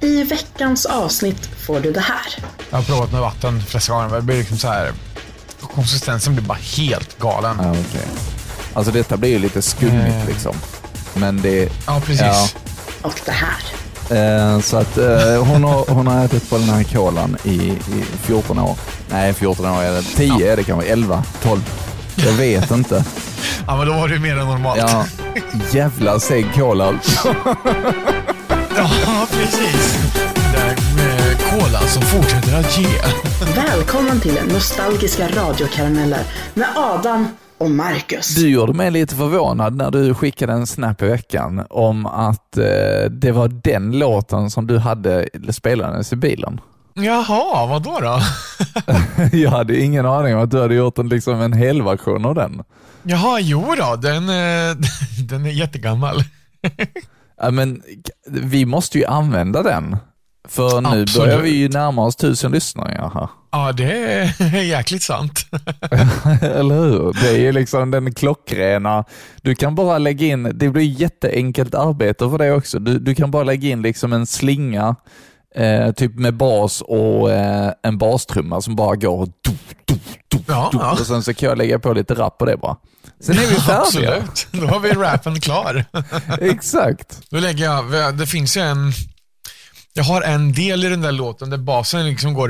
I veckans avsnitt får du det här. Jag har provat med vatten flesta gånger. Det blir liksom så här, konsistensen blir bara helt galen. Ja, okej. Alltså detta blir ju lite skummigt Eh. liksom. Men det... Ja, precis. Ja. Och det här. Eh, så att eh, hon, har, hon har ätit på den här kolan i, i 14 år. Nej, 14 år är det. 10 är det kanske. 11, 12. Jag vet inte. Ja, men då var det mer än normalt. Ja, jävla seg cola alltså. som fortsätter att ge. Välkommen till Nostalgiska radiokarameller med Adam och Marcus. Du gjorde mig lite förvånad när du skickade en snap i veckan om att eh, det var den låten som du hade spelandes i bilen. Jaha, vad då? då? Jag hade ingen aning om att du hade gjort en, liksom en helversion av den. Jaha, jo då, den, eh, den är jättegammal. Ja, men vi måste ju använda den. För nu Absolut. börjar vi ju närma oss tusen lyssningar här. Ja, det är jäkligt sant. Eller hur? Det är ju liksom den klockrena. Du kan bara lägga in, det blir jätteenkelt arbete för dig också. Du, du kan bara lägga in liksom en slinga, eh, typ med bas och eh, en bastrumma som bara går do, do, do, Ja, ja. och sen så kan jag lägga på lite rap på det bara. Sen är vi färdiga. Absolut, då har vi rappen klar. Exakt. Då lägger jag, det finns ju en, jag har en del i den där låten där basen liksom går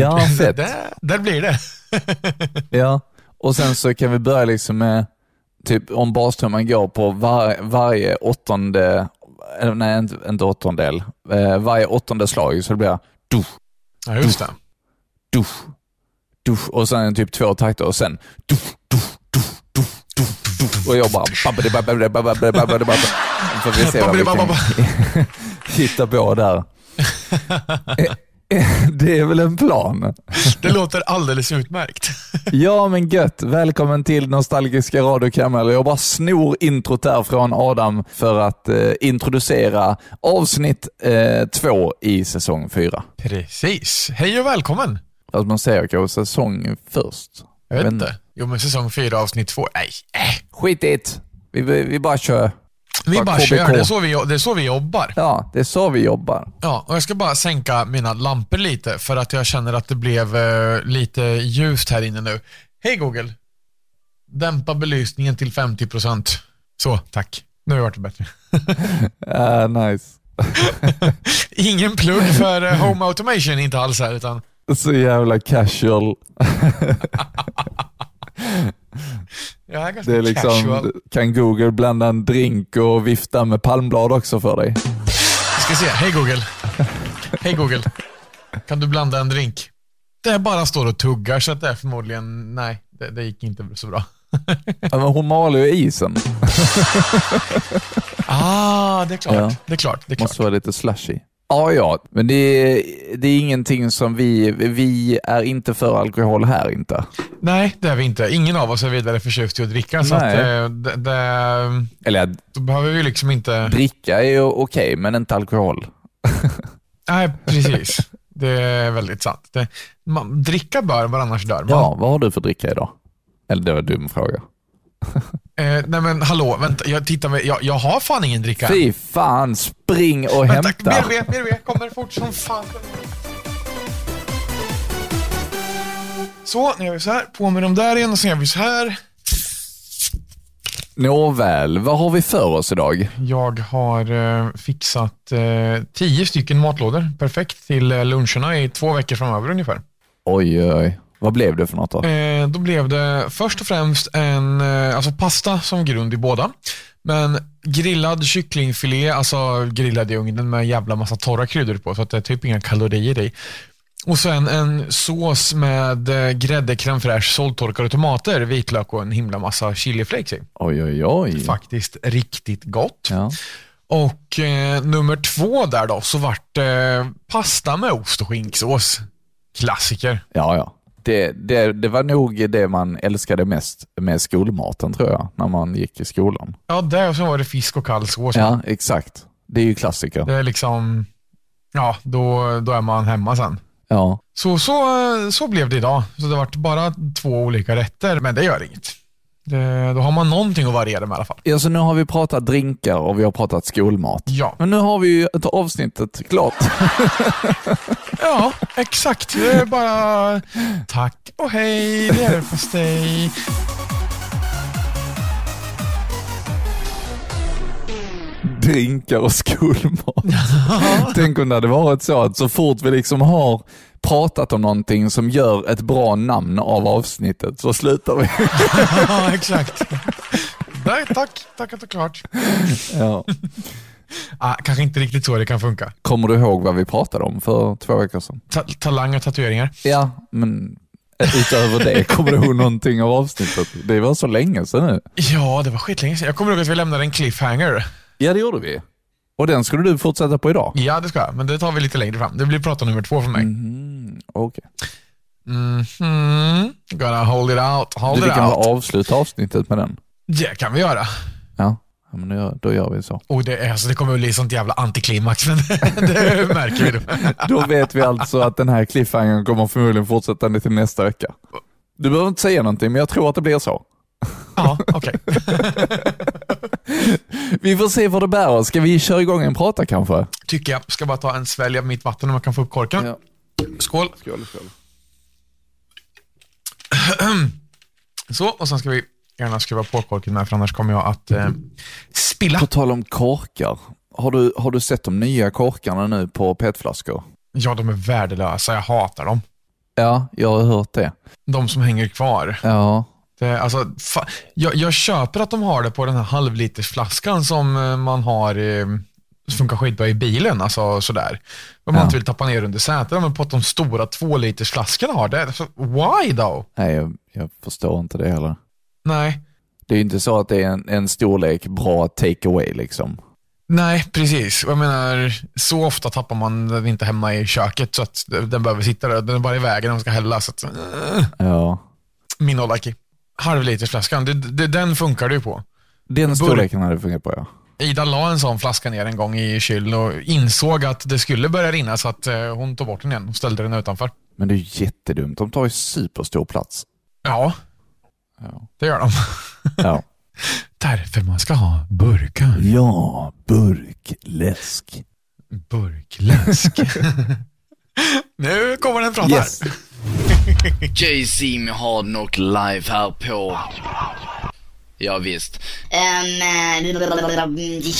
Ja, fett. Där, där blir det. Ja, och sen så kan vi börja liksom med, typ om bastrumman går på var, varje åttonde, nej inte, inte åttondel, eh, varje åttonde slag så det blir du, Ja, just det. du, du och sen typ två takter och sen du, du, du, du, du, du. och jag bara Får vi se vad vi kan hitta på där. Det är väl en plan? Det låter alldeles utmärkt. Ja men gött, välkommen till Nostalgiska radiokammare. Jag bara snor introt här från Adam för att eh, introducera avsnitt eh, två i säsong fyra. Precis. Hej och välkommen. Fast man säger kanske säsong först. Jag vet Men- inte. Jo, men säsong fyra, avsnitt två. Nej, äh. Skit i det. Vi, vi, vi bara kör. Vi Bara KBK. kör. Det är, så vi, det är så vi jobbar. Ja, det är så vi jobbar. Ja, och jag ska bara sänka mina lampor lite för att jag känner att det blev eh, lite ljust här inne nu. Hej Google. Dämpa belysningen till 50%. Så, tack. Nu har det varit bättre. Ah, nice. Ingen plugg för eh, Home Automation, inte alls här, utan Så jävla casual. ganska Det är liksom, casual. kan Google blanda en drink och vifta med palmblad också för dig? Jag ska se. Hej Google. Hej Google. Kan du blanda en drink? Det bara står och tuggar, så att det är förmodligen, nej, det, det gick inte så bra. Ja, men hon maler ju isen. Ah, det är klart. Ja. Det är klart. Det är klart. Måste vara lite slushy. Ja, ja, men det är, det är ingenting som vi, vi är inte för alkohol här inte. Nej, det är vi inte. Ingen av oss är vidare förtjust i att dricka, så att, eh, det, det, Eller då behöver vi liksom inte... dricka är okej, men inte alkohol. Nej, precis. Det är väldigt sant. Det, man, dricka bör, var annars dör man. Ja, vad har du för dricka idag? Eller det var en dum fråga. Eh, nej men hallå, vänta, jag, tittar med, jag, jag har fan ingen dricka. Fy fan, spring och Vänta, hämta. BRB, BRB, kommer fort som fan. Så, nu gör vi så här. På med dem där igen och så gör vi så här. Nåväl, vad har vi för oss idag? Jag har eh, fixat eh, tio stycken matlådor, perfekt, till eh, luncherna i två veckor framöver ungefär. Oj, oj. Vad blev det för något då? Eh, då blev det först och främst en eh, alltså pasta som grund i båda. Men grillad kycklingfilé, alltså grillad i ugnen med jävla massa torra kryddor på så att det är typ inga kalorier i. Och sen en sås med eh, grädde, crème fraîche, sålltorkade tomater, vitlök och en himla massa chiliflakes i. Oj, oj, oj. Faktiskt riktigt gott. Ja. Och eh, nummer två där då, så vart det pasta med ost och skinksås. Klassiker. Ja, ja. Det, det, det var nog det man älskade mest med skolmaten tror jag, när man gick i skolan. Ja, och så var det fisk och kall sås. Ja, exakt. Det är ju klassiker. Det är liksom, ja, då, då är man hemma sen. Ja. Så, så, så blev det idag. Så det vart bara två olika rätter, men det gör inget. Det, då har man någonting att variera med i alla fall. Ja, så nu har vi pratat drinkar och vi har pratat skolmat. Ja, Men nu har vi ju ett avsnittet klart. ja exakt. Det är bara tack och hej, leverpastej. drinkar och skolmat. Tänk om det hade varit så att så fort vi liksom har pratat om någonting som gör ett bra namn av avsnittet så slutar vi. Ja, exakt. Nej, tack. Tack att det är klart. Ja. Ah, kanske inte riktigt så det kan funka. Kommer du ihåg vad vi pratade om för två veckor sedan? Ta talang och tatueringar. Ja, men utöver det, kommer du ihåg någonting av avsnittet? Det var så länge sedan nu. Ja, det var skitlänge sedan. Jag kommer ihåg att vi lämnade en cliffhanger. Ja, det gjorde vi. Och den skulle du fortsätta på idag? Ja, det ska jag. Men det tar vi lite längre fram. Det blir prata nummer två för mig. Mm, Okej. Mhm. Gotta hold it out. Hold Du, vi it kan out. avsluta avsnittet med den? Det kan vi göra. Ja, ja men då gör, då gör vi så. Och det, är, alltså, det kommer att bli sånt jävla antiklimax, men det märker vi då. Då vet vi alltså att den här cliffhangern kommer förmodligen fortsätta till nästa vecka. Du behöver inte säga någonting, men jag tror att det blir så. Ja, okej. Vi får se vad det bär oss. Ska vi köra igång en prata kanske? Tycker jag. Ska bara ta en svälj av mitt vatten om jag kan få upp korken. Skål. Skål, skål. Så, och sen ska vi gärna skruva på korken med, för annars kommer jag att eh, spilla. På tal om korkar. Har du, har du sett de nya korkarna nu på petflaskor? Ja, de är värdelösa. Jag hatar dem. Ja, jag har hört det. De som hänger kvar. Ja, Det, alltså, fa- jag, jag köper att de har det på den här halvlitersflaskan som eh, man har eh, som funkar skitbra i bilen. Alltså sådär. Om man Ja. inte vill tappa ner under sätet. Men på att de stora tvålitersflaskorna har det. Alltså, why då? nej jag, jag förstår inte det heller. Nej. Det är ju inte så att det är en, en storlek bra take away liksom. Nej, precis. Och Jag menar, så ofta tappar man den inte hemma i köket så att den behöver sitta där. Den är bara i vägen när man ska hälla. Så att, eh, Ja. min Olaki. Halvlitersflaskan, det, det, den funkar det ju på. Den storleken hade funkat på ja. Ida la en sån flaska ner en gång i kylen och insåg att det skulle börja rinna så att eh, hon tog bort den igen och ställde den utanför. Men det är ju jättedumt. De tar ju superstor plats. Ja, Ja. det gör de. Ja. Därför man ska ha burkar. ja, burkläsk. Burkläsk. nu kommer den fram Yes. här. JC med Hard Knock live här på... Ja, visst. Ehm,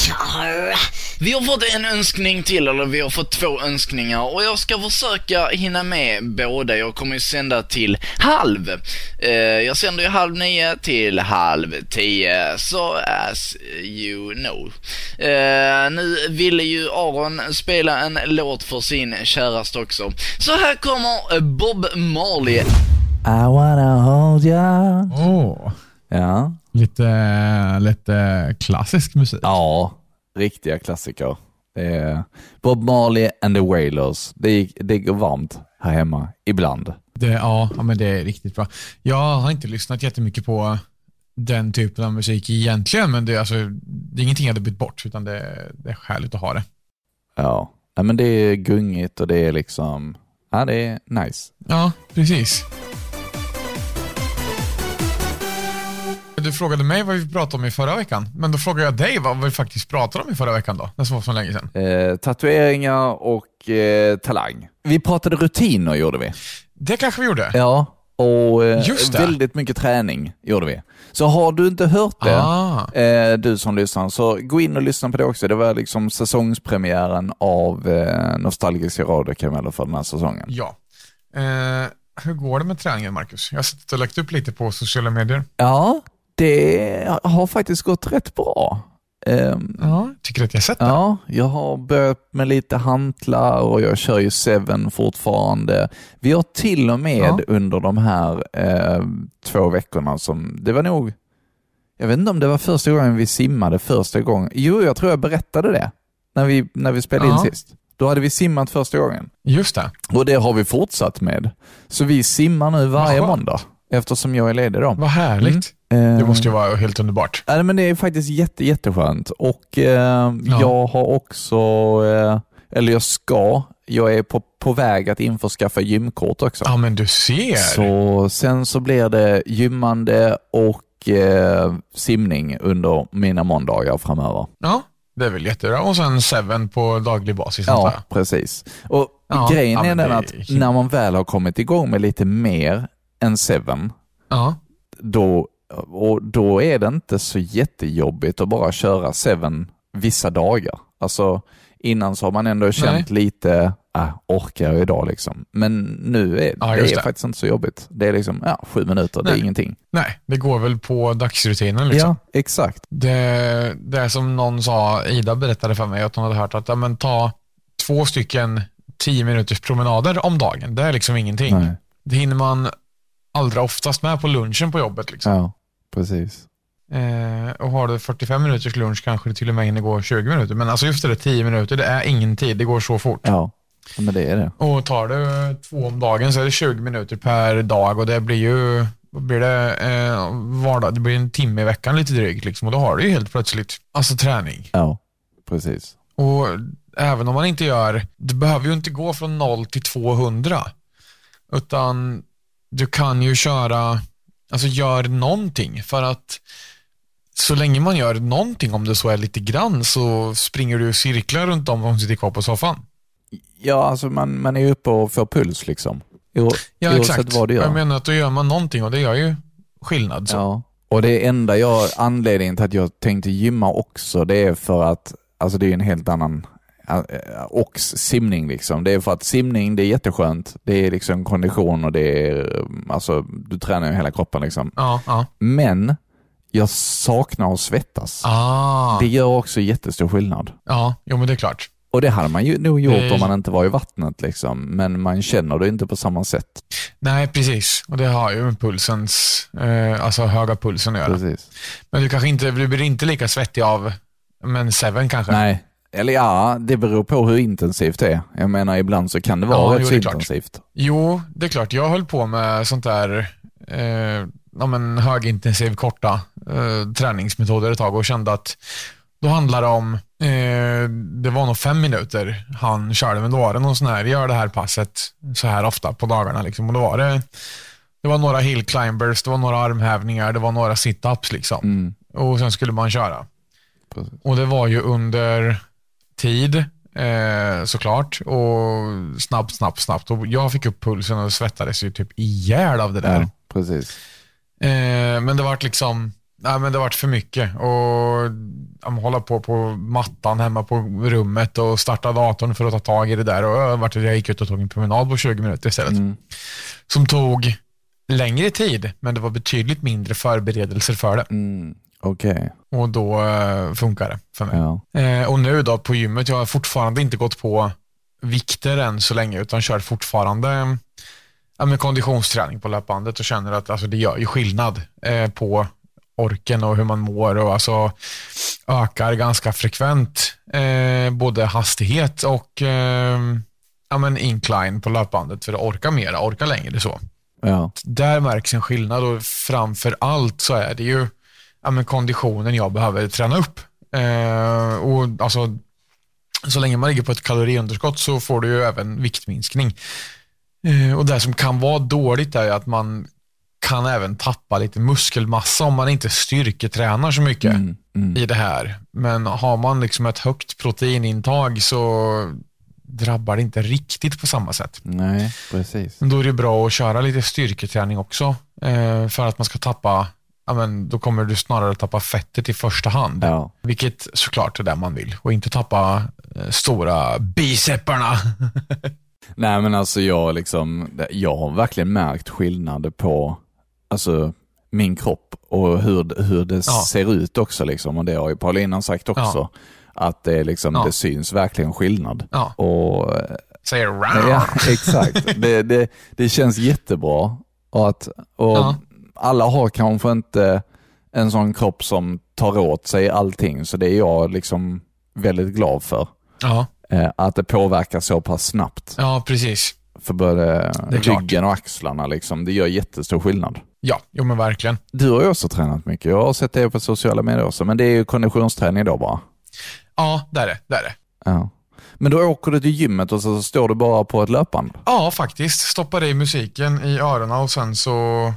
ja. Vi har fått en önskning till, eller vi har fått två önskningar och jag ska försöka hinna med båda. Jag kommer ju sända till halv. Eh, jag sänder ju halv nio till halv tio, så as you know. Eh, nu ville ju Aron spela en låt för sin käraste också. Så här kommer Bob Marley. I wanna hold ya. Åh, Ja. Lite, lite klassisk musik. Ja, riktiga klassiker. Bob Marley and the Wailers. Det, det går varmt här hemma, ibland. Det, ja, men det är riktigt bra. Jag har inte lyssnat jättemycket på den typen av musik egentligen, men det, är alltså, det är ingenting jag hade bytt bort, utan det, det är härligt att ha det. Ja, men det är gungigt och det är liksom, ja det är nice. Ja, precis. Du frågade mig vad vi pratade om i förra veckan, men då frågar jag dig vad vi faktiskt pratade om i förra veckan då, det var så länge sedan. Eh, tatueringar och eh, talang. Vi pratade rutiner gjorde vi. Det kanske vi gjorde. Ja, och eh, väldigt mycket träning gjorde vi. Så har du inte hört det, Ah. eh, du som lyssnar, så gå in och lyssna på det också. Det var liksom säsongspremiären av eh, Nostalgiska radiokarameller för den här säsongen. Ja. Eh, hur går det med träningen, Marcus? Jag har lagt upp lite på sociala medier. Ja, det har faktiskt gått rätt bra. Ehm, Ja, tycker att jag har sett det. Ja, jag har börjat med lite hantlar och jag kör ju Seven fortfarande. Vi har till och med Ja. under de här eh, två veckorna som, det var nog, jag vet inte om det var första gången vi simmade första gången. Jo, jag tror jag berättade det när vi, när vi spelade Ja. in sist. Då hade vi simmat första gången. Just det. Och det har vi fortsatt med. Så vi simmar nu varje skönt. måndag eftersom jag är ledig då. Vad härligt. Eh, Det måste ju vara helt underbart. Ja, men det är faktiskt jätte, jätteskönt och eh, jag har också, eh, eller jag ska, jag är på, på väg att införskaffa gymkort också. Ja, men du ser. Så sen så blir det gymmande och eh, simning under mina måndagar framöver. Ja, det är väl jättebra. Och sen Seven på daglig basis Ja, precis. Och Ja, grejen ja, är den att är- när man väl har kommit igång med lite mer än Seven, Ja, då, och då är det inte så jättejobbigt att bara köra Seven vissa dagar. Alltså innan så har man ändå känt lite, äh, orkar jag idag liksom. Men nu är Ja, det, är det. faktiskt inte så jobbigt. Det är liksom, ja, sju minuter, det är Nej. ingenting. nej, det går väl på dagsrutinen liksom. Ja, exakt. Det, det är som någon sa, Ida berättade för mig att hon hade hört att ja, men, ta två stycken 10 minuters promenader om dagen. Det är liksom ingenting. Nej. Det hinner man allra oftast med på lunchen på jobbet. Liksom. Ja, precis. Eh, och har du 45 minuters lunch kanske det till och med hinner gå 20 minuter. Men alltså just det, där 10 minuter, det är ingen tid. Det går så fort. Ja, men det är det. Och tar du två om dagen så är det 20 minuter per dag och det blir ju blir det, eh, vardag, det blir en timme i veckan lite drygt. Liksom, och då har du ju helt plötsligt alltså träning. Ja, precis. Och även om man inte gör, du behöver ju inte gå från 0 till 200. Utan du kan ju köra, alltså gör någonting för att så länge man gör någonting, om det så är lite grann, så springer du cirklar runt om som sitter kvar på soffan. Ja, alltså man, man är uppe och får puls liksom. O, Ja, exakt. vad du gör. Jag menar att då gör man någonting och det gör ju skillnad. Så. Ja. Och det enda jag, anledningen till att jag tänkte gymma också, det är för att, alltså det är en helt annan och simning liksom. Det är för att simning, det är jätteskönt. Det är liksom kondition och det är, alltså du tränar ju hela kroppen liksom. Ja, ja. Men jag saknar att svettas. Ah, Det gör också jättestor skillnad. ja, jo men det är klart. Och det hade man ju nog gjort Det- om man inte var i vattnet liksom. Men man känner det inte på samma sätt. Nej, precis. Och det har ju med pulsens, eh, alltså höga pulsen att göra. Precis. Men du kanske inte, du blir inte lika svettig av, men Seven kanske? Nej, eller ja, det beror på hur intensivt det är. Jag menar ibland så kan det vara Ja, rätt så det är klart. intensivt. Jo, det är klart. Jag höll på med sånt där eh, ja, men högintensiv, korta eh, träningsmetoder ett tag och kände att då handlar det om, eh, det var nog fem minuter han körde, men då var det någon sån här, gör det här passet så här ofta på dagarna. Liksom. Och då var det, det var några hill climbers, det var några armhävningar, det var några sit-ups liksom. Mm. Och sen skulle man köra. Precis. Och det var ju under tid eh, såklart och snabbt, snabbt, snabbt. Och jag fick upp pulsen och svettades ju typ ihjäl av det där. Ja, precis. Eh, men det vart liksom, nej men det vart för mycket. Och ja, hålla på på mattan hemma på rummet och starta datorn för att ta tag i det där. Och vart, jag gick ut och tog en promenad på 20 minuter istället. Mm. Som tog längre tid, men det var betydligt mindre förberedelser för det. Mm. Okej, Och då eh, funkar det för mig. ja. Eh, och nu då på gymmet, jag har fortfarande inte gått på vikter än så länge, utan kör fortfarande ja, med konditionsträning på löpbandet och känner att alltså, det gör ju skillnad eh, på orken och hur man mår och alltså ökar ganska frekvent eh, både hastighet och eh, ja, men incline på löpbandet för att orka mera, orka längre så. ja. Där märks en skillnad och framför allt så är det ju ja, men konditionen jag behöver träna upp. Eh, och alltså, så länge man ligger på ett kaloriunderskott så får du ju även viktminskning. Eh, och det som kan vara dåligt är att man kan även tappa lite muskelmassa om man inte styrketränar så mycket Mm. Mm. i det här. Men har man liksom ett högt proteinintag så drabbar det inte riktigt på samma sätt. Nej, precis. Då är det bra att köra lite styrketräning också. Eh, för att man ska tappa, ja, men då kommer du snarare tappa fettet i första hand. Ja. Vilket såklart är det man vill. Och inte tappa eh, stora bicepparna. Nej men alltså jag liksom, jag har verkligen märkt skillnad på alltså, min kropp och hur, hur det Ja. ser ut också liksom. Och det har ju Paulina sagt också. Att det, liksom, Ja. det syns verkligen skillnad. Ja. Och Säger. Ja, exakt. Det, det, det känns jättebra. Och, att, och Ja. Alla har kanske inte en sån kropp som tar åt sig allting, så det är jag liksom väldigt glad för. Ja, Eh, att det påverkar så pass snabbt ja, precis. för både ryggen och axlarna. Liksom. Det gör jättestor skillnad. Ja, jo men verkligen. Du har ju också tränat mycket. Jag har sett det på sociala medier också, men det är ju konditionsträning då bara. Ja, där är det. Där är det. Ja. Men då åker du till gymmet och så står du bara på ett löpband? Ja, faktiskt. Stoppar i musiken i öronen och sen så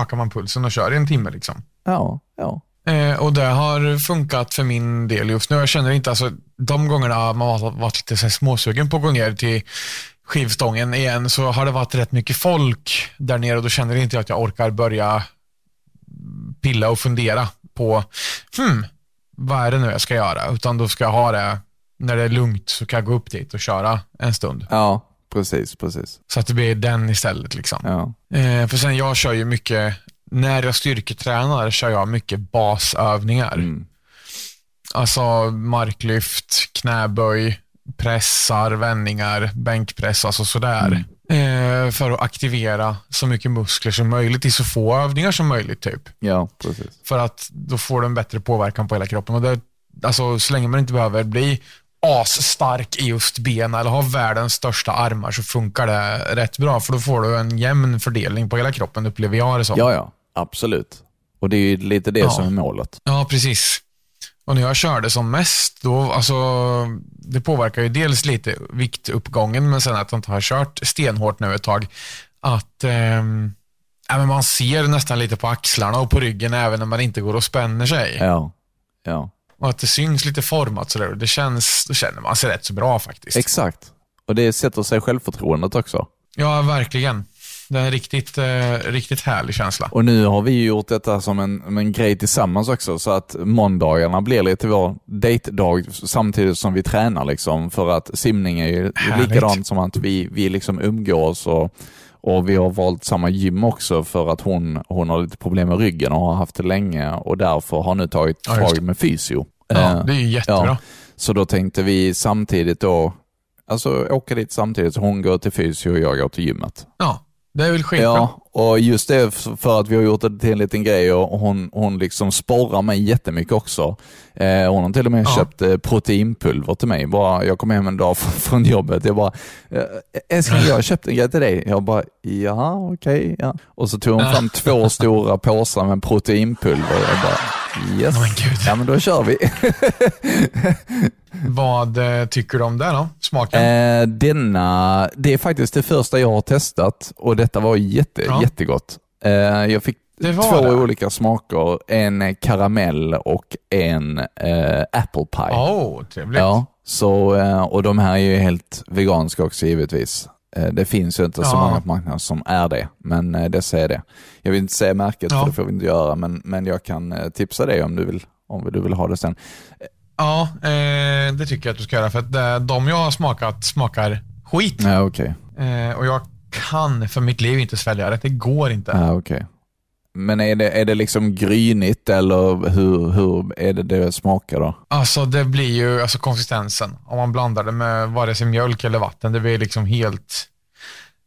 ökar man pulsen och kör i en timme. Liksom. Ja, ja. Eh, och det har funkat för min del just nu. Jag känner inte, alltså, de gångerna man har varit lite så här småsugen på att gå ner till skivstången igen så har det varit rätt mycket folk där nere och då känner inte jag att jag orkar börja pilla och fundera på, hmm, vad är det nu jag ska göra? Utan då ska jag ha det, när det är lugnt så kan jag gå upp dit och köra en stund. Ja, precis, precis. Så att det blir den istället. Liksom. Ja. Eh, för sen jag kör ju mycket, när jag styrketränar kör jag mycket basövningar. Mm. Alltså marklyft, knäböj, pressar, vändningar, bänkpress, alltså sådär. Eh, för att aktivera så mycket muskler som möjligt i så få övningar som möjligt. typ. ja, precis. För att då får du en bättre påverkan på hela kroppen. Och det, alltså, så länge man inte behöver bli asstark i just benen eller ha världens största armar så funkar det rätt bra. För då får du en jämn fördelning på hela kroppen upplever jag det som. Ja, ja, absolut. Och det är ju lite det Ja. som är målet. Ja, precis. Och när jag körde som mest, då, alltså, det påverkar ju dels lite viktuppgången, men sen att jag inte har kört stenhårt nu ett tag, att men man ser nästan lite på axlarna och på ryggen även när man inte går och spänner sig. Ja, ja. Och att det syns lite format sådär. Det känns, då känner man sig rätt så bra faktiskt. Exakt. Och det sätter sig självförtroendet också. ja, verkligen. Det är en riktigt, eh, riktigt härlig känsla. Och nu har vi ju gjort detta som en, en grej tillsammans också, så att måndagarna blir lite vår date-dag samtidigt som vi tränar. Liksom, för att simning är ju Härligt. likadant som att vi, vi liksom umgås och, och vi har valt samma gym också för att hon, hon har lite problem med ryggen och har haft det länge och därför har nu tagit Ja, tag med fysio. Ja, Eh, det är jättebra. ja. Så då tänkte vi samtidigt då, alltså åka dit samtidigt, så hon går till fysio och jag går till gymmet. Ja, det är väl skitbra. Ja, och just det för att vi har gjort det till en liten grej och hon, hon liksom sporrar mig jättemycket också. Eh, hon har till och med Ja. köpt eh, proteinpulver till mig. Bara, jag kom hem en dag från, jobbet. Jag bara, eh, älskling jag har köpt en grej till dig. Jag bara, ja okej. ja. Och så tog hon fram två stora påsar med proteinpulver. Jag bara, yes. Oh. Ja men då kör vi. Vad eh, tycker du om det då? Smaken? Eh, denna, det är faktiskt det första jag har testat och detta var jätte, Ja. jättegott. Eh, jag fick två det. olika smaker, en karamell och en eh, apple pie. Oh, trevligt. Ja, så, eh, och de här är ju helt veganska också givetvis. Eh, Det finns ju inte så Ja. många på marknaden som är det, men dessa är det. Jag vill inte säga märket Ja. för det får vi inte göra, men, men jag kan tipsa dig om du vill, om du vill ha det sen. Ja, eh, det tycker jag att du ska göra. För att det, de jag har smakat smakar skit. Ja, okej. Eh, och jag kan för mitt liv inte svälja det. Det går inte. Ja, okej. Men är det, är det liksom grynigt eller hur, hur är det det smakar då? Alltså det blir ju alltså konsistensen. Om man blandar det med vare sig mjölk eller vatten. Det blir liksom helt...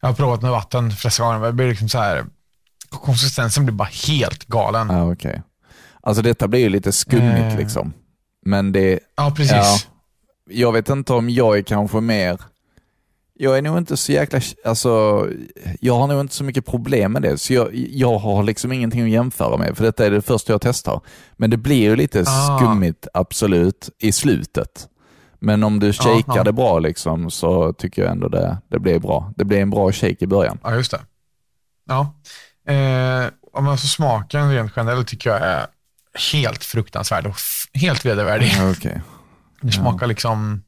Jag har provat med vatten flera gånger. Det blir liksom så här... Konsistensen blir bara helt galen. Ja, okej. Alltså detta blir ju lite skummigt Eh. liksom. Men det, Ja, precis. Ja. jag vet inte om jag är kanske mer, jag är nog inte så jäkla, alltså, jag har nog inte så mycket problem med det, så jag, jag har liksom ingenting att jämföra med, för detta är det första jag testar. Men det blir ju lite Ah. skummigt, absolut, i slutet. Men om du shakar ja. det bra liksom, så tycker jag ändå det, det blir bra. Det blir en bra shake i början. Ja, just det. Ja. Eh, alltså smaken rent generellt tycker jag är helt fruktansvärd och helt vedervärdig. Ja, Okej. Det smakar liksom...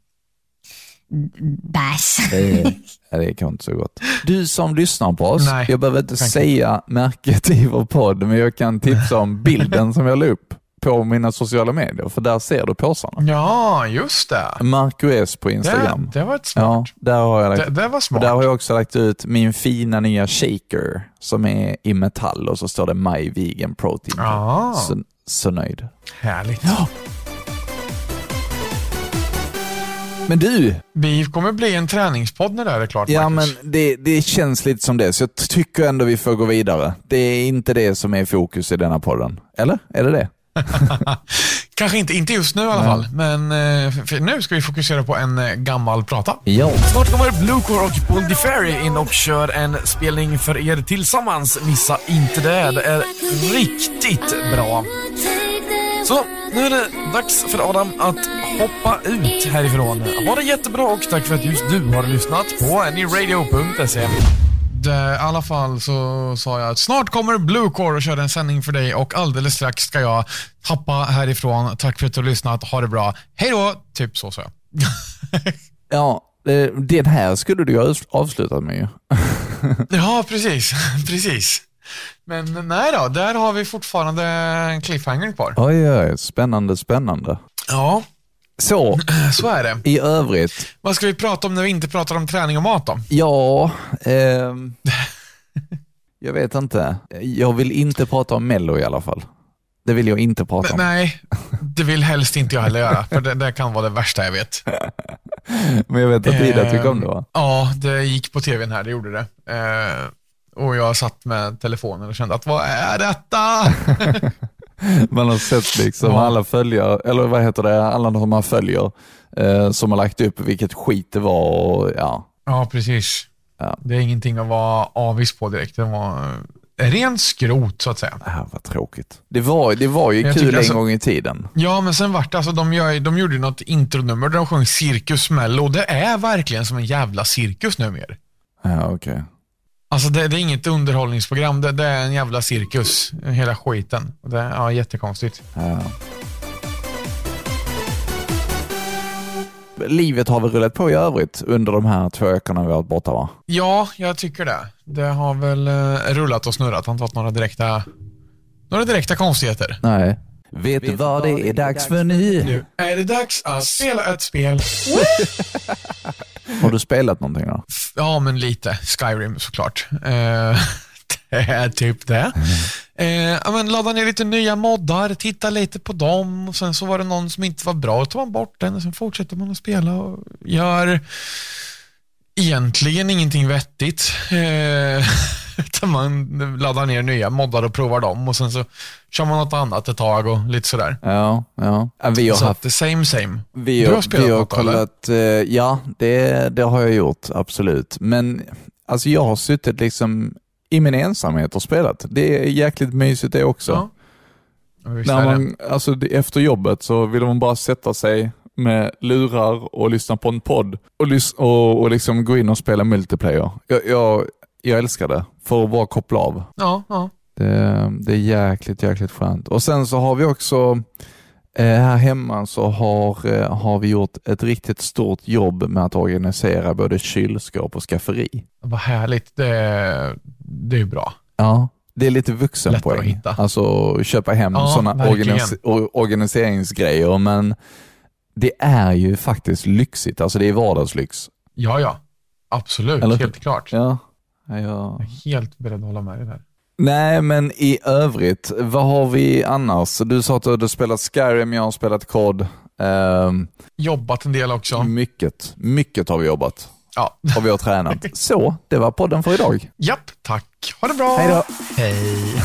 Bärs. Det är, ja, det är kanske inte så gott. Du som lyssnar på oss, Nej, jag behöver inte säga märket i vår podd, men jag kan tipsa om bilden som jag la upp på mina sociala medier, för där ser du påsarna. Ja, just det. Marco S på Det, Instagram. det var ett Ja, smart. där har jag lagt, Det, det var smart. där har jag också lagt ut min fina nya shaker som är i metall och så står det My Vegan Protein. Ja, Så, så nöjd. härligt. Men du, Vi kommer bli en träningspodd när det här är klart, Ja, men Marcus. det, det känns lite som det, så jag tycker ändå vi får gå vidare. Det är inte det som är fokus i denna podden. Eller? Är det det? Kanske inte, inte just nu i alla fall, men eh, nu ska vi fokusera på en eh, gammal prata. Ja. Snart kommer Bluecore och Paul DeFerry in och kör en spelning för er tillsammans. Missa inte det. Det är riktigt bra. Så, nu är det dags för Adam att hoppa ut härifrån. Ha det jättebra och tack för att just du har lyssnat på anyradio.se. det, I alla fall så sa jag att snart kommer Bluecore och köra en sändning för dig och alldeles strax ska jag tappa härifrån. Tack för att du har lyssnat. Ha det bra. Hej då! Typ så sa jag. Ja, eh, den här skulle du ha avslutat med ju. ja, precis. precis. Men nej då, där har vi fortfarande en cliffhanger kvar. Oj, oj, spännande, spännande. Ja, Så, så är det. i övrigt, Vad ska vi prata om när vi inte pratar om träning och mat då? ja, ehm, jag vet inte. Jag vill inte prata om Mello i alla fall. Det vill jag inte prata om. Nej, det vill helst inte jag heller göra, för det, det kan vara det värsta jag vet. Men jag vet att Ida tycker om det va? Ja, det gick på tvn här, det gjorde det. Eh, och jag satt med telefonen och kände att vad är detta? Man har sett liksom alla följare, eller vad heter det, alla som man följer, eh, som har lagt upp vilket skit det var och ja. ja, precis. Ja. Det är ingenting att vara avis på direkt. Det var eh, rent skrot så att säga. Det här var tråkigt. Det var, det var ju Jag kul en alltså- gång i tiden. Ja, men sen vart det, alltså de, gör, de gjorde något intronummer där de sjöng Cirkus Mello. Det är verkligen som en jävla cirkus numera. Ja, okej. Alltså det, det är inget underhållningsprogram, det, det är en jävla cirkus. Hela skiten. Det är ja, jättekonstigt. Ja. Livet har väl rullat på i övrigt under de här två veckorna vi har varit borta va? Ja, jag tycker det. Det har väl eh, rullat och snurrat. Han tagit några direkta, några direkta konstigheter. Nej. Vet du vad det är dags för nu? Nu är det dags att spela ett spel. Har du spelat någonting då? Ja, men lite. Skyrim såklart. Eh, det är typ det. Eh, ja, men ladda ner lite nya moddar, titta lite på dem och sen så var det någon som inte var bra, då tar man bort den och sen fortsätter man att spela och gör egentligen ingenting vettigt. Eh, utan man laddar ner nya moddar och provar dem och sen så kör man något annat ett tag och lite sådär. Ja, ja. vi har Så haft same same. Vi Du har, har spelat vi har något, kollat, eh, ja det, det har jag gjort, absolut. Men alltså jag har suttit liksom i min ensamhet och spelat. Det är jäkligt mysigt det också. Ja. När man, alltså efter jobbet så vill man bara sätta sig med lurar och lyssna på en podd och, och, och liksom gå in och spela multiplayer. Jag, jag, jag älskar det, för att bara koppla av. Ja, ja. Det, det är jäkligt, jäkligt skönt. Och sen så har vi också eh, här hemma så har, eh, har vi gjort ett riktigt stort jobb med att organisera både kylskåp och skafferi. Vad härligt. Det, det är ju bra. Ja, det är lite Lättare att vuxenpoäng. hitta. Alltså köpa hem Ja, sådana organis- organiseringsgrejer, men det är ju faktiskt lyxigt. Alltså det är vardagslyx. Ja, ja. Absolut. Eller? Helt klart. Ja. Ja, Jag är helt beredd att hålla med dig där. Nej, men i övrigt, vad har vi annars? Du sa att du hade spelat Skyrim, jag har spelat COD. Ehm, Jobbat en del också. mycket, mycket har vi jobbat. Ja. Och vi har tränat. Så, det var podden för idag. Japp, tack. Ha det bra. Hej då. Hej.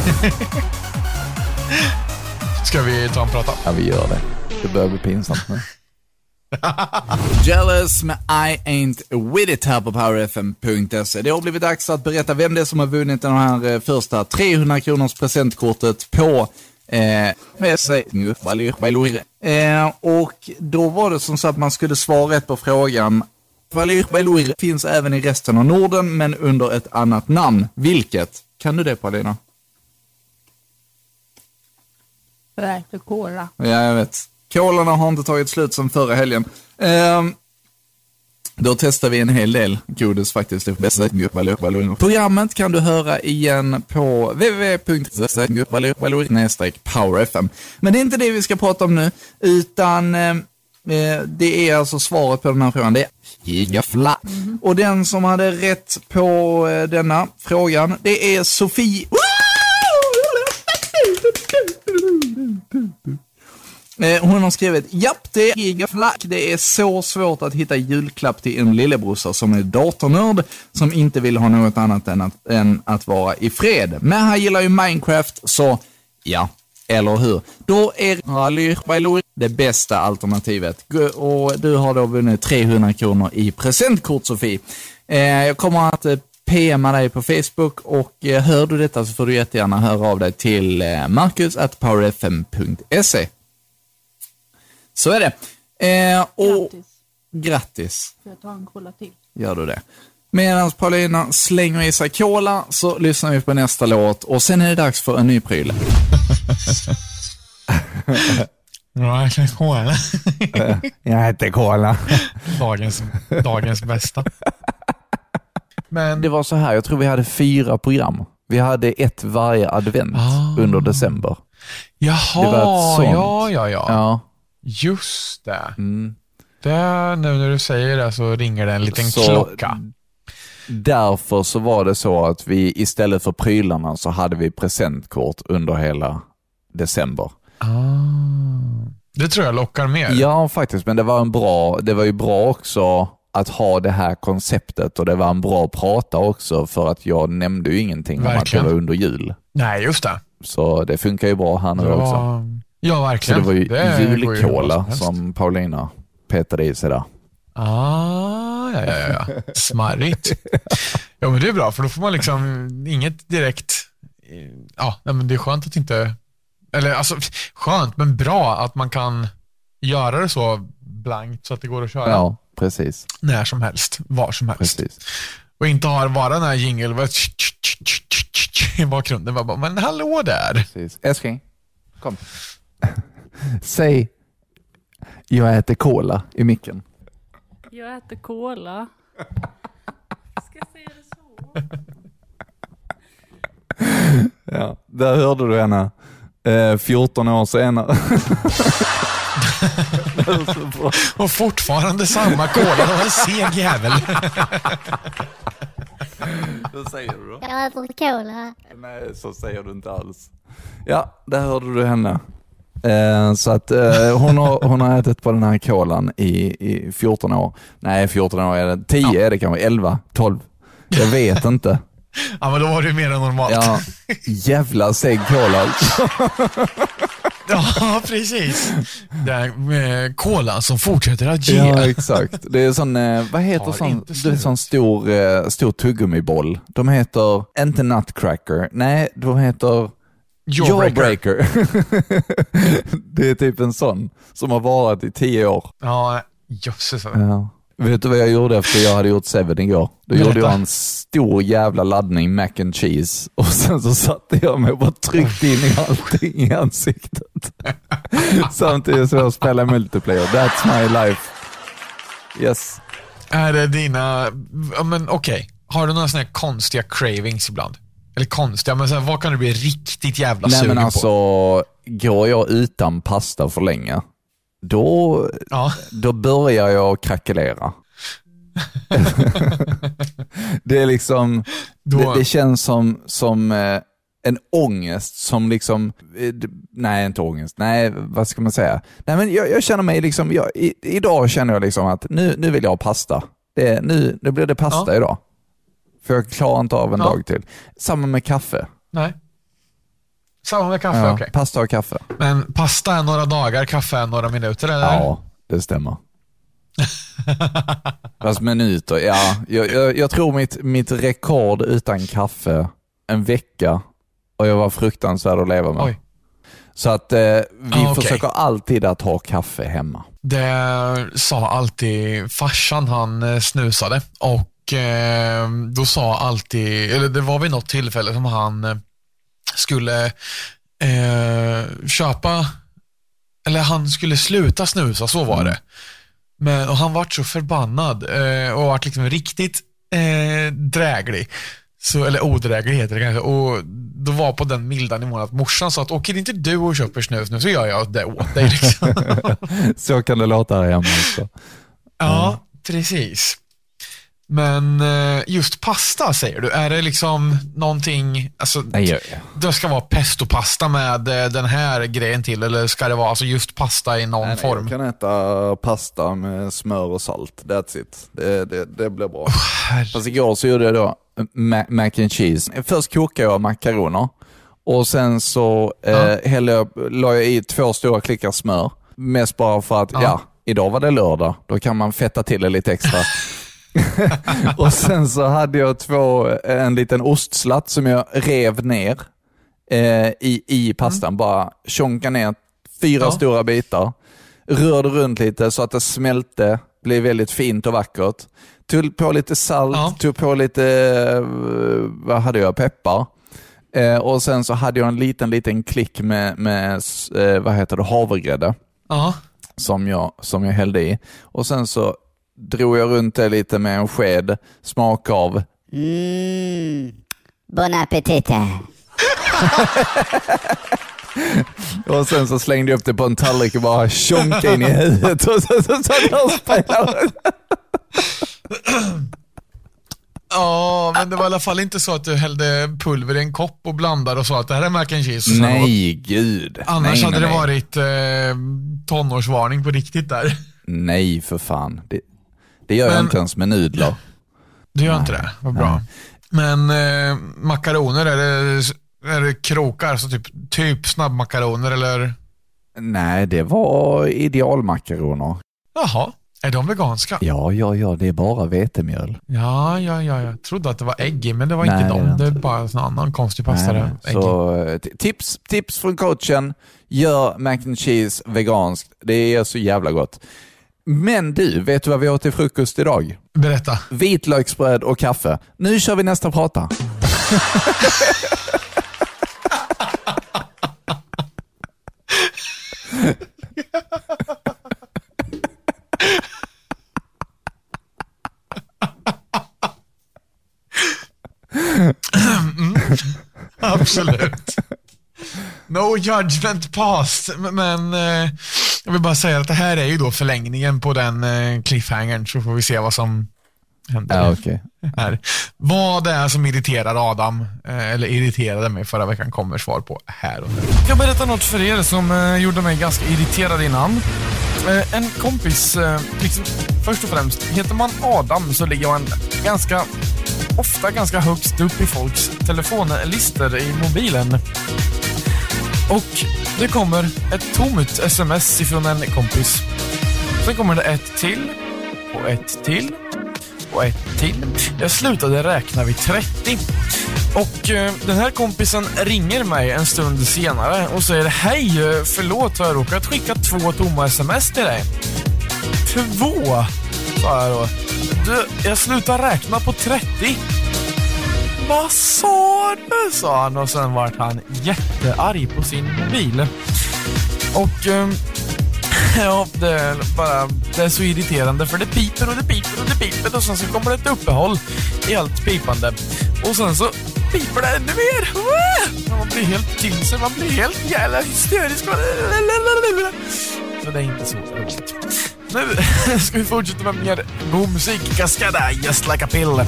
Ska vi ta en prata? Ja, vi gör det. Det börjar bli pinsamt nu. Jealous med I ain't with it här på powerfm.se. Det har blivit dags att berätta vem det är som har vunnit den här eh, första 300 kronors presentkortet på eh, med sig. eh, och då var det som så att man skulle svara rätt på frågan. Valir Bailur finns även i resten av Norden, men under ett annat namn. Vilket? Kan du det Paulina? Verkligen cola. Ja, jag vet. Kolarna har inte tagit slut som förra helgen. Ehm, då testar vi en hel del godis faktiskt. Programmet kan du höra igen på www.powerfm. Men det är inte det vi ska prata om nu, utan eh, eh, det är alltså svaret på den här frågan. Det är gigafla. Och den som hade rätt på eh, denna frågan, det är Sofie. Eh, Eh, hon har skrivit, japp det är gigaflack. Det är så svårt att hitta julklapp till en lillebrorsa som är datornörd, som inte vill ha något annat än att, än att vara i fred. Men han gillar ju Minecraft, så ja, eller hur? Då är Rally Bailur det bästa alternativet. Och du har då vunnit 300 kronor i presentkort, Sofie. Eh, jag kommer att eh, PMa dig på Facebook och hör du detta så får du jättegärna höra av dig till marcus.powerfm.se. Så är det. Eh, och Grattis. grattis, Får jag ta en cola till? gör du det. Medan Paulina slänger i sig cola så lyssnar vi på nästa låt och sen är det dags för en ny pryl. Ja, jag kolla. Jag heter Cola. Dagens, dagens bästa. Men Det var så här, jag tror vi hade fyra program. Vi hade ett varje advent Ah. under december. Jaha, Det var ett sånt. ja, ja, ja. Ja. Just det. Mm. det. Nu när du säger det så ringer det en liten Så klocka. Därför så var det så att vi istället för prylarna så hade vi presentkort under hela december. Ah. Det tror jag lockar mer. Ja, faktiskt, men det var, en bra, det var ju bra också att ha det här konceptet och det var en bra prata också för att jag nämnde ju ingenting om att Verkligen. det var under jul. Nej, just det. Så det funkar ju bra här nu Det också. Ja, Så verkligen. det var ju ju bra julkola som helst. som Paulina petade i sig där. Ah, ja, ja, ja. Smarrigt. Ja, men det är bra, för då får man liksom inget direkt... Ja, nej, men det är skönt att inte... Eller alltså, skönt, men bra att man kan göra det så blankt så att det går att köra Ja, precis. när som helst, var som helst. precis. Och inte ha bara den här tsch, i bakgrunden. Bara, men hallå där. precis. Älskling, kom. Säg, jag äter cola i micken. Jag äter cola. Ska jag säga det så? Ja, där hörde du henne. Eh, 14 år senare. Och fortfarande samma cola. Det var en seg jävel. Vad säger du då? Jag äter cola. Nej, så säger du inte alls. Ja, där hörde du henne. Eh, så att eh, hon, har, hon har ätit på den här kolan i, i 14 år. Nej, 14 år är det. 10 är det kanske, 11, 12. Jag vet inte. Ja, men då var det mer än normalt. Ja, jävla seg cola. Ja, precis. Det är med kolan som fortsätter att ge. Ja, exakt. Det är sån, eh, vad heter sån, det är sån stor, eh, stor tuggummiboll. De heter, inte nutcracker, nej, de heter Jawbreaker. Jawbreaker. det är typ en sån som har varit i tio år. Ja, jösses. Ja. Vet du vad jag gjorde efter jag hade gjort Seven igår? Då Berätta. gjorde jag en stor jävla laddning mac and cheese och sen så satte jag mig och bara tryckte in i allting i ansiktet. Samtidigt som jag spelade multiplayer. That's my life. Yes. Är det dina, men okej. Har du några sådana här konstiga cravings ibland? Eller konstiga, men så här, vad kan du bli riktigt jävla Nej sugen men alltså, på? går jag utan pasta för länge, då, Ja, då börjar jag krackelera. det är liksom, Då- det, det känns som, som eh, en ångest som liksom, eh, nej inte ångest, nej vad ska man säga? Nej men jag, jag känner mig liksom, jag, i, idag känner jag liksom att nu, nu vill jag ha pasta. Det, nu, nu blir det pasta Ja. idag. För jag klarar inte av en Ja. dag till. Samma med kaffe. nej. Samma med kaffe, Ja, okej. Pasta och kaffe. Men pasta är några dagar, kaffe är några minuter, eller? Ja, det stämmer. Fast minuter, ja. Jag, jag, jag tror mitt, mitt rekord utan kaffe, en vecka, och jag var fruktansvärd att leva med. Oj. Så att eh, vi Ah, okej. försöker alltid att ha kaffe hemma. Det sa alltid farsan, han eh, snusade och eh, då sa alltid, eller det var vid något tillfälle som han eh, skulle eh, köpa, eller han skulle sluta snusa, så var det. Men, och han vart så förbannad eh, och vart liksom riktigt eh, dräglig. Så, eller odräglig heter det kanske. Och då var på den milda nivån att morsan sa att åker inte du och köper snus nu så gör jag det åt dig. Liksom. Så kan det låta här hemma också. Ja, precis. Men eh, just pasta säger du, är det liksom någonting, alltså Nej, jag, det ska vara pestopasta med eh, den här grejen till eller ska det vara alltså just pasta i någon nej, form? jag kan äta pasta med smör och salt. That's it. Det, det, det blir bra. Herre- Fast igår så gjorde jag då ma- mac and cheese. Först kokade jag makaroner och sen så eh, hällde jag, la jag i två stora klickar smör. Mest bara för att, ja. Ja. idag var det lördag. Då kan man fetta till det lite extra. och sen så hade jag två, en liten ostslatt som jag rev ner eh, i, i pastan. Bara tjonka ner fyra Ja. stora bitar. Rörde runt lite så att det smälte bli väldigt fint och vackert. Tog på lite salt, Ja. tog på lite, eh, vad hade jag, peppar. Eh, och sen så hade jag en liten, liten klick med, med eh, vad heter det, havregrädde Ja. som jag, som jag hällde i. Och sen så drog jag runt det lite med en sked, smak av. Mm. Bon appetite. Och sen så slängde jag upp det på en tallrik och bara tjonkade in i huvudet. Och så, så, så, så, spelade. Ja, men det var i alla fall inte så att du hällde pulver i en kopp och blandade och sa att det här är mac and cheese. och sen Nej, gud. Annars nej, hade nej, det varit eh, tonårsvarning på riktigt där. Nej, för fan. Det, det gör jag Men- inte ens med nudlar. Du gör inte det? Vad bra. Men eh, makaroner, är det, är det krokar? Så typ, typ snabbmakaroner eller? Nej, det var idealmakaroner. Jaha, är de veganska? Ja, ja, ja, det är bara vetemjöl. Ja, ja, ja. Jag trodde att det var ägg men det var Nej, inte det är de. det är bara en annan konstig pasta. Nej, nej. Så, tips, tips från coachen. Gör mac and cheese veganskt. Det är så jävla gott. Men du, vet du vad vi åt till frukost idag? Berätta. Vitlöksbröd och kaffe. Nu kör vi nästa prata. Absolut. No judgment passed, men eh, jag vill bara säga att det här är ju då förlängningen på den eh, cliffhangern, så får vi se vad som händer. Ja, okej. här. Vad det är som irriterar Adam, eh, eller irriterade mig förra veckan, kommer svar på här och nu. Jag ska berätta något för er som eh, gjorde mig ganska irriterad innan. En kompis, liksom, först och främst, heter man Adam så ligger man ganska ofta ganska högst upp i folks telefonlistor i mobilen. Och det kommer ett tomt sms ifrån en kompis. Sen kommer det ett till och ett till och ett till. Jag slutade räkna vid 30. Och eh, den här kompisen ringer mig en stund senare och säger Hej, eh, förlåt har jag råkat skicka två tomma sms till dig. Två? Sa jag då. Du, jag slutar räkna på 30. Vad sa det, sa han och sen vart han jättearg på sin mobil. Och ehm, Ja, det är bara det är så irriterande för det piper och det piper och det piper och sen så kommer det ett uppehåll i allt pipande. Och sen så piper det ännu mer. Man blir helt till sig, man blir helt jävla hysterisk. Så det är inte så roligt. Nu ska vi fortsätta med mer god musik. Cascada, just like a pill.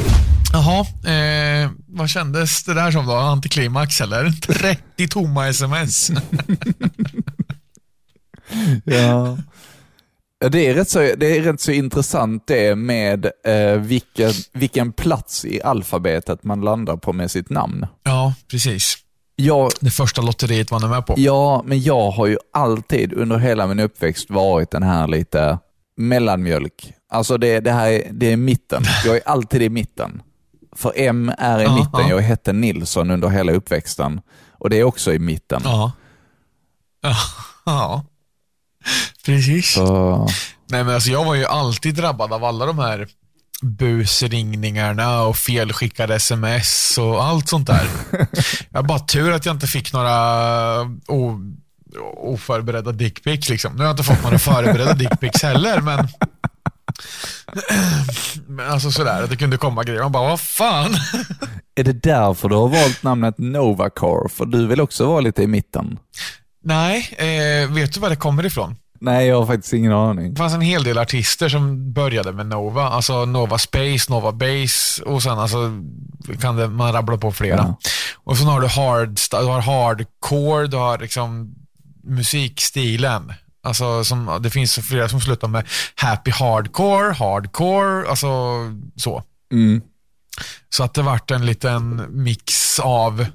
Jaha, eh, vad kändes det där som då? Antiklimax eller? 30 tomma sms. Ja. Det är, rätt så, det är rätt så intressant det med eh, vilken, vilken plats i alfabetet man landar på med sitt namn. ja, precis. Jag, Det första lotteriet var ni med på. ja, men jag har ju alltid under hela min uppväxt varit den här lite mellanmjölk. Alltså det, det här är, det är mitten. Jag är alltid i mitten. För M är i Ja, mitten. ja. Jag hette Nilsson under hela uppväxten. Och det är också i mitten. Ja. Ja. Precis. Så, Nej, men alltså, jag var ju alltid drabbad av alla de här busringningarna och felskickade sms och allt sånt där. jag har bara tur att jag inte fick några oförberedda dickpics. Liksom. Nu har jag inte fått några förberedda dickpics heller, men alltså sådär, det kunde komma grejer. Man bara, vad fan? är det därför du har valt namnet Novacore? För du vill också vara lite i mitten. Nej, eh, vet du var det kommer ifrån? Nej, jag har faktiskt ingen aning. Det fanns en hel del artister som började med Nova. Alltså Nova Space, Nova Base och sen alltså kan det, man rabbla på flera. Ja. Och sen har du, hard, du har hardcore, du har liksom musikstilen. Alltså som, det finns flera som slutar med happy hardcore, hardcore, alltså så. Mm. Så att det vart en liten mix av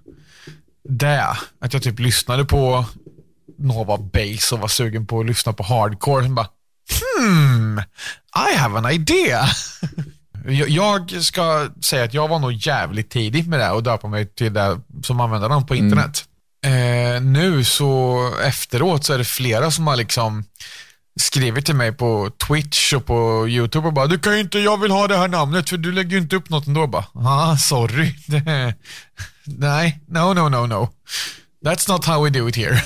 det. Att jag typ lyssnade på Nova Bass och var sugen på att lyssna på hardcore. Sen bara, hmm, I have an idea. Jag- ska säga att jag var nog jävligt tidig med det och döpa mig till det som användarnamn på internet. Eh, nu så efteråt så är det flera som har liksom skrivit till mig på Twitch och på YouTube och bara du kan ju inte, jag vill ha det här namnet för du lägger ju inte upp något ändå. Bara, ah, sorry. Nej, no, no, no, no. That's not how we do it here.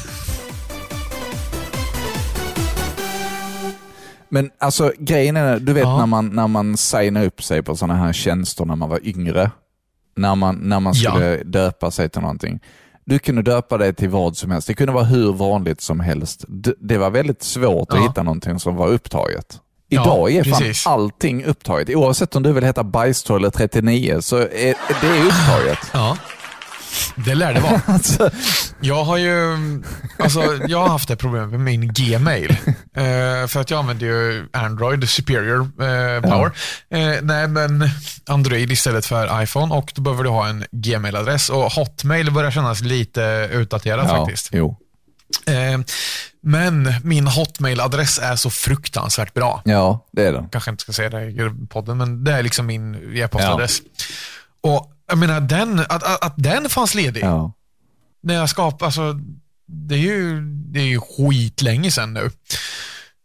Men alltså grejen är, du vet Ja. när, man, när man signar upp sig på sådana här tjänster när man var yngre. När man, när man Ja. skulle döpa sig till någonting. Du kunde döpa dig till vad som helst. Det kunde vara hur vanligt som helst. Det var väldigt svårt att Ja. hitta någonting som var upptaget. Ja, Idag är fan precis. allting upptaget. Oavsett om du vill heta Bajstolle 39 så är det är upptaget. Ja, det lär det vara. Alltså, Jag har ju alltså, jag har haft det problemet med min Gmail. Eh, för att jag använder ju Android Superior eh, Power. Eh, nej, men Android istället för iPhone och då behöver du ha en Gmail-adress. Och Hotmail börjar kännas lite utdaterat ja, faktiskt. Jo. Eh, men min Hotmail-adress är så fruktansvärt bra. Ja, det är det. Kanske inte ska säga det i podden, men det är liksom min e-postadress. Och jag menar, den, att, att, att den fanns ledig Ja. när jag skapade, alltså, det är ju, det är ju skitlänge sedan nu.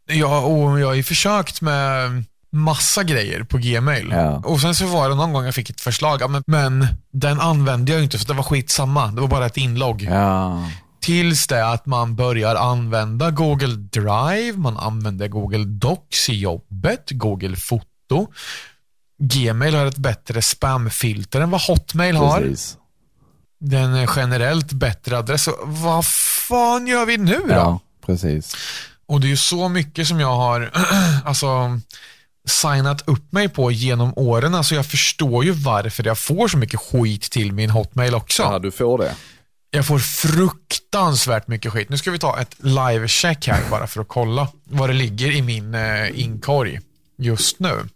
Jag, och jag har ju försökt med massa grejer på Gmail. Ja. Och sen så var det någon gång jag fick ett förslag, men, men den använde jag ju inte för det var skitsamma. Det var bara ett inlogg. Ja. Tills det att man börjar använda Google Drive, man använder Google Docs i jobbet, Google Foto. Gmail har ett bättre spamfilter än vad Hotmail har. Precis. Den är generellt bättre adress. Så Vad fan gör vi nu då? Ja, precis. Och det är ju så mycket som jag har alltså, signat upp mig på genom åren. Alltså jag förstår ju varför jag får så mycket skit till min Hotmail också. Ja, du får det. Jag får fruktansvärt mycket skit. Nu ska vi ta ett live-check här bara för att kolla vad det ligger i min eh, inkorg just nu.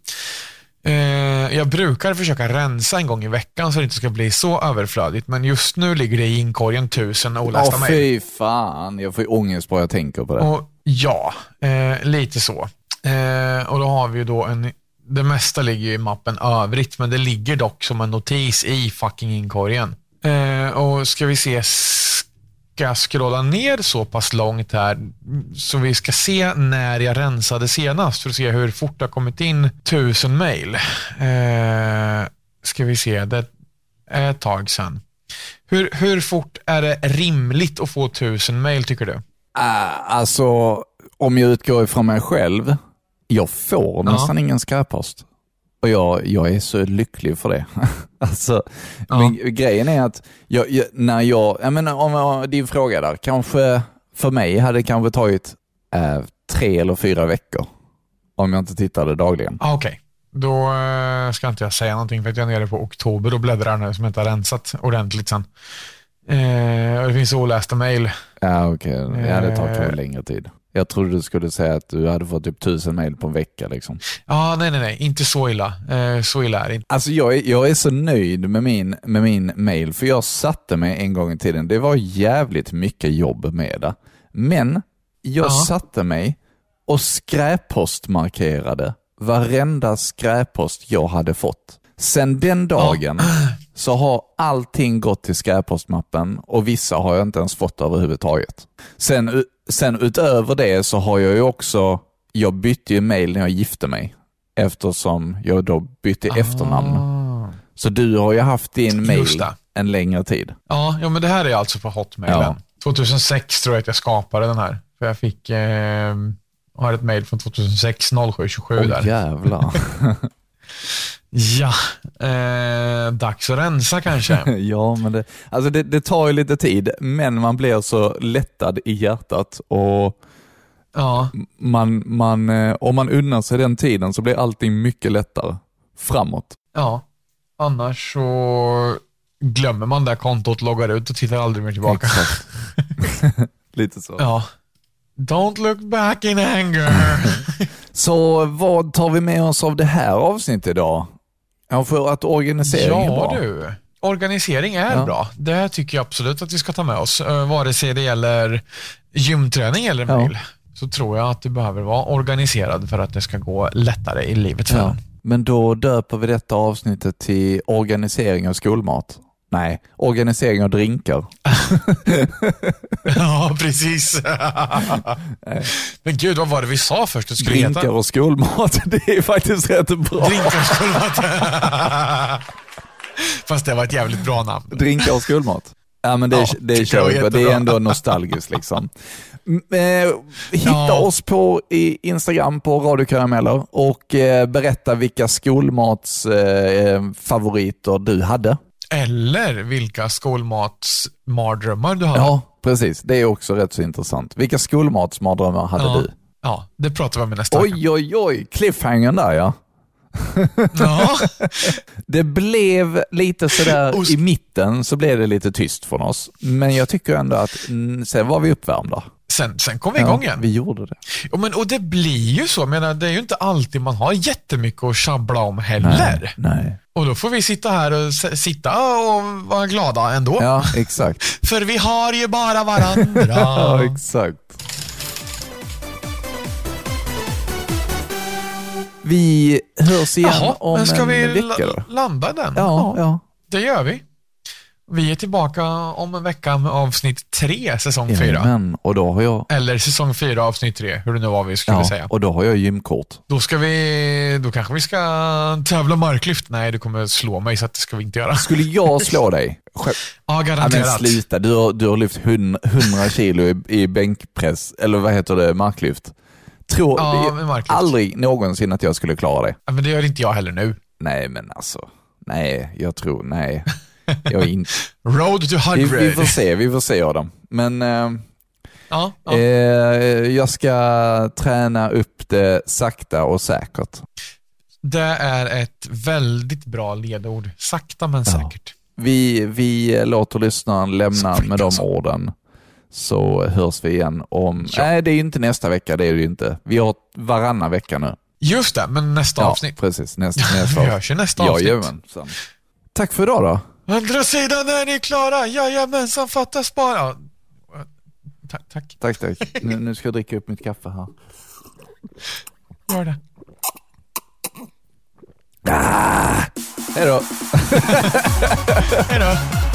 Eh, jag brukar försöka rensa en gång i veckan så det inte ska bli så överflödigt, men just nu ligger det i inkorgen tusen olästa Åh mejl. fy fan, jag får ju ångest bara jag tänker på det. Och ja, eh, lite så. Eh, och då har vi ju då en, det mesta ligger ju i mappen övrigt, men det ligger dock som en notis i fucking inkorgen. Eh, och ska vi se, jag scrolla ner så pass långt här, så vi ska se när jag rensade senast, för att se hur fort det har kommit in tusen mejl. Eh, ska vi se, det är ett tag sedan. Hur, hur fort är det rimligt att få tusen mejl tycker du? Ah, alltså, om jag utgår ifrån mig själv, jag får Ja. nästan ingen skräppost. Och jag, jag är så lycklig för det. alltså, Ja. men grejen är att jag, jag, när jag, jag menar, om jag, din fråga där, kanske för mig hade det kanske tagit eh, tre eller fyra veckor om jag inte tittade dagligen. Ah, Okej, då eh, ska inte jag säga någonting för att jag är nere på oktober och bläddrar nu som jag inte har rensat ordentligt sen. Eh, det finns olästa mejl. Ja, okej. Ja, det tar kanske Eh. längre tid. Jag trodde du skulle säga att du hade fått typ tusen mejl på en vecka. Liksom. Ja, nej, nej, nej, inte så illa. Eh, så illa är det inte. Alltså jag är, jag är så nöjd med min, med min mail, för jag satte mig en gång i tiden, det var jävligt mycket jobb med det. Men jag Ja. satte mig och skräppostmarkerade varenda skräppost jag hade fått. Sen den dagen så har allting gått till skräppostmappen och vissa har jag inte ens fått överhuvudtaget. Sen, sen utöver det så har jag ju också, jag bytte ju mail när jag gifte mig eftersom jag då bytte efternamn. Ah. Så du har ju haft din mail en längre tid. Ja, ja, men det här är alltså på Hotmailen. Ja. 2006 tror jag att jag skapade den här. För jag fick, eh, har ett mejl från 2006, 0727 Åh där. jävlar. Ja, eh, dags att rensa kanske. ja, men det, alltså det, det tar ju lite tid, men man blir så lättad i hjärtat och Ja, man, man, eh, om man unnar sig den tiden så blir allting mycket lättare framåt. ja. Annars så glömmer man det kontot, loggar ut och tittar aldrig mer tillbaka. Exakt. lite så. Ja. Don't look back in anger. Så vad tar vi med oss av det här avsnittet idag? Ja, för att organisering är ja bra. du. Organisering är Ja. bra. Det tycker jag absolut att vi ska ta med oss. Uh, vare sig det gäller gymträning eller Ja. mail. Så tror jag att du behöver vara organiserad för att det ska gå lättare i livet för Ja. en. Men då döper vi detta avsnittet till organisering av skolmat. Nej, organisering av drinkar. Ja, precis. Men gud, vad var det vi sa först? Det skulle Drinkar heta? och skolmat, det är faktiskt rätt bra. Drinkar och skolmat. Fast det var ett jävligt bra namn. Drinkar och skolmat. Ja, men det, Ja, det kör vi på. Det är ändå nostalgiskt liksom. Eh, hitta Ja. oss på i Instagram på Radio Karameller och eh, berätta vilka skolmatsfavoriter eh, du hade. Eller vilka skolmatsmardrömmar du hade. Ja, precis. Det är också rätt så intressant. Vilka skolmatsmardrömmar hade Ja. du? Ja, det pratar vi om i nästa vecka. Oj, oj, oj. Cliffhangern där ja. Ja. Det blev lite sådär Ost. i mitten så blev det lite tyst från oss. Men jag tycker ändå att mm, sen var vi uppvärmda. Sen, sen kom vi igång igen. vi gjorde det. Jo, men, och det blir ju så. Menar, det är ju inte alltid man har jättemycket att tjabbla om heller. Nej. Och då får vi sitta här och sitta och vara glada ändå. Ja, exakt. För vi har ju bara varandra. Ja, exakt. Vi hörs igen Jaha, om men ska en vi vecka då. landa den? Ja, ja. Det gör vi. Vi är tillbaka om en vecka med avsnitt tre, säsong fyra. Men, och då har jag, Eller säsong fyra, avsnitt tre, hur det nu var vi skulle ja, säga. och då har jag gymkort. Då ska vi, då kanske vi ska tävla marklyft. Nej, du kommer slå mig så att det ska vi inte göra. Skulle jag slå dig? Själv- Ja, Ja, men garanterat. sluta, du har, du har lyft hun- 100 kilo i, i bänkpress, eller vad heter det, marklyft. Tror Ja, aldrig någonsin att jag skulle klara det. Ja, men det gör inte jag heller nu. Nej, men alltså, nej, jag tror, nej. Jag inte. Road to Vi, 100. vi får se, vi får se Adam. Men eh, Ja, ja. eh, jag ska träna upp det sakta och säkert. Det är ett väldigt bra ledord. Sakta men säkert. Vi, vi låter lyssnaren lämna med de alltså. orden. Så hörs vi igen om... Nej, det är ju inte nästa vecka, det är det ju inte. Vi har varannan vecka nu. Just det, men nästa ja, avsnitt. precis. Nästa, nästa Vi hörs i nästa avsnitt. Jajamensan. Tack för idag då. Andra sidan är ni klara. Jajamensan, fattas bara. Tack, tack. Tack, tack. Nu, nu ska jag dricka upp mitt kaffe här. Gör det. Hej då. Hej då.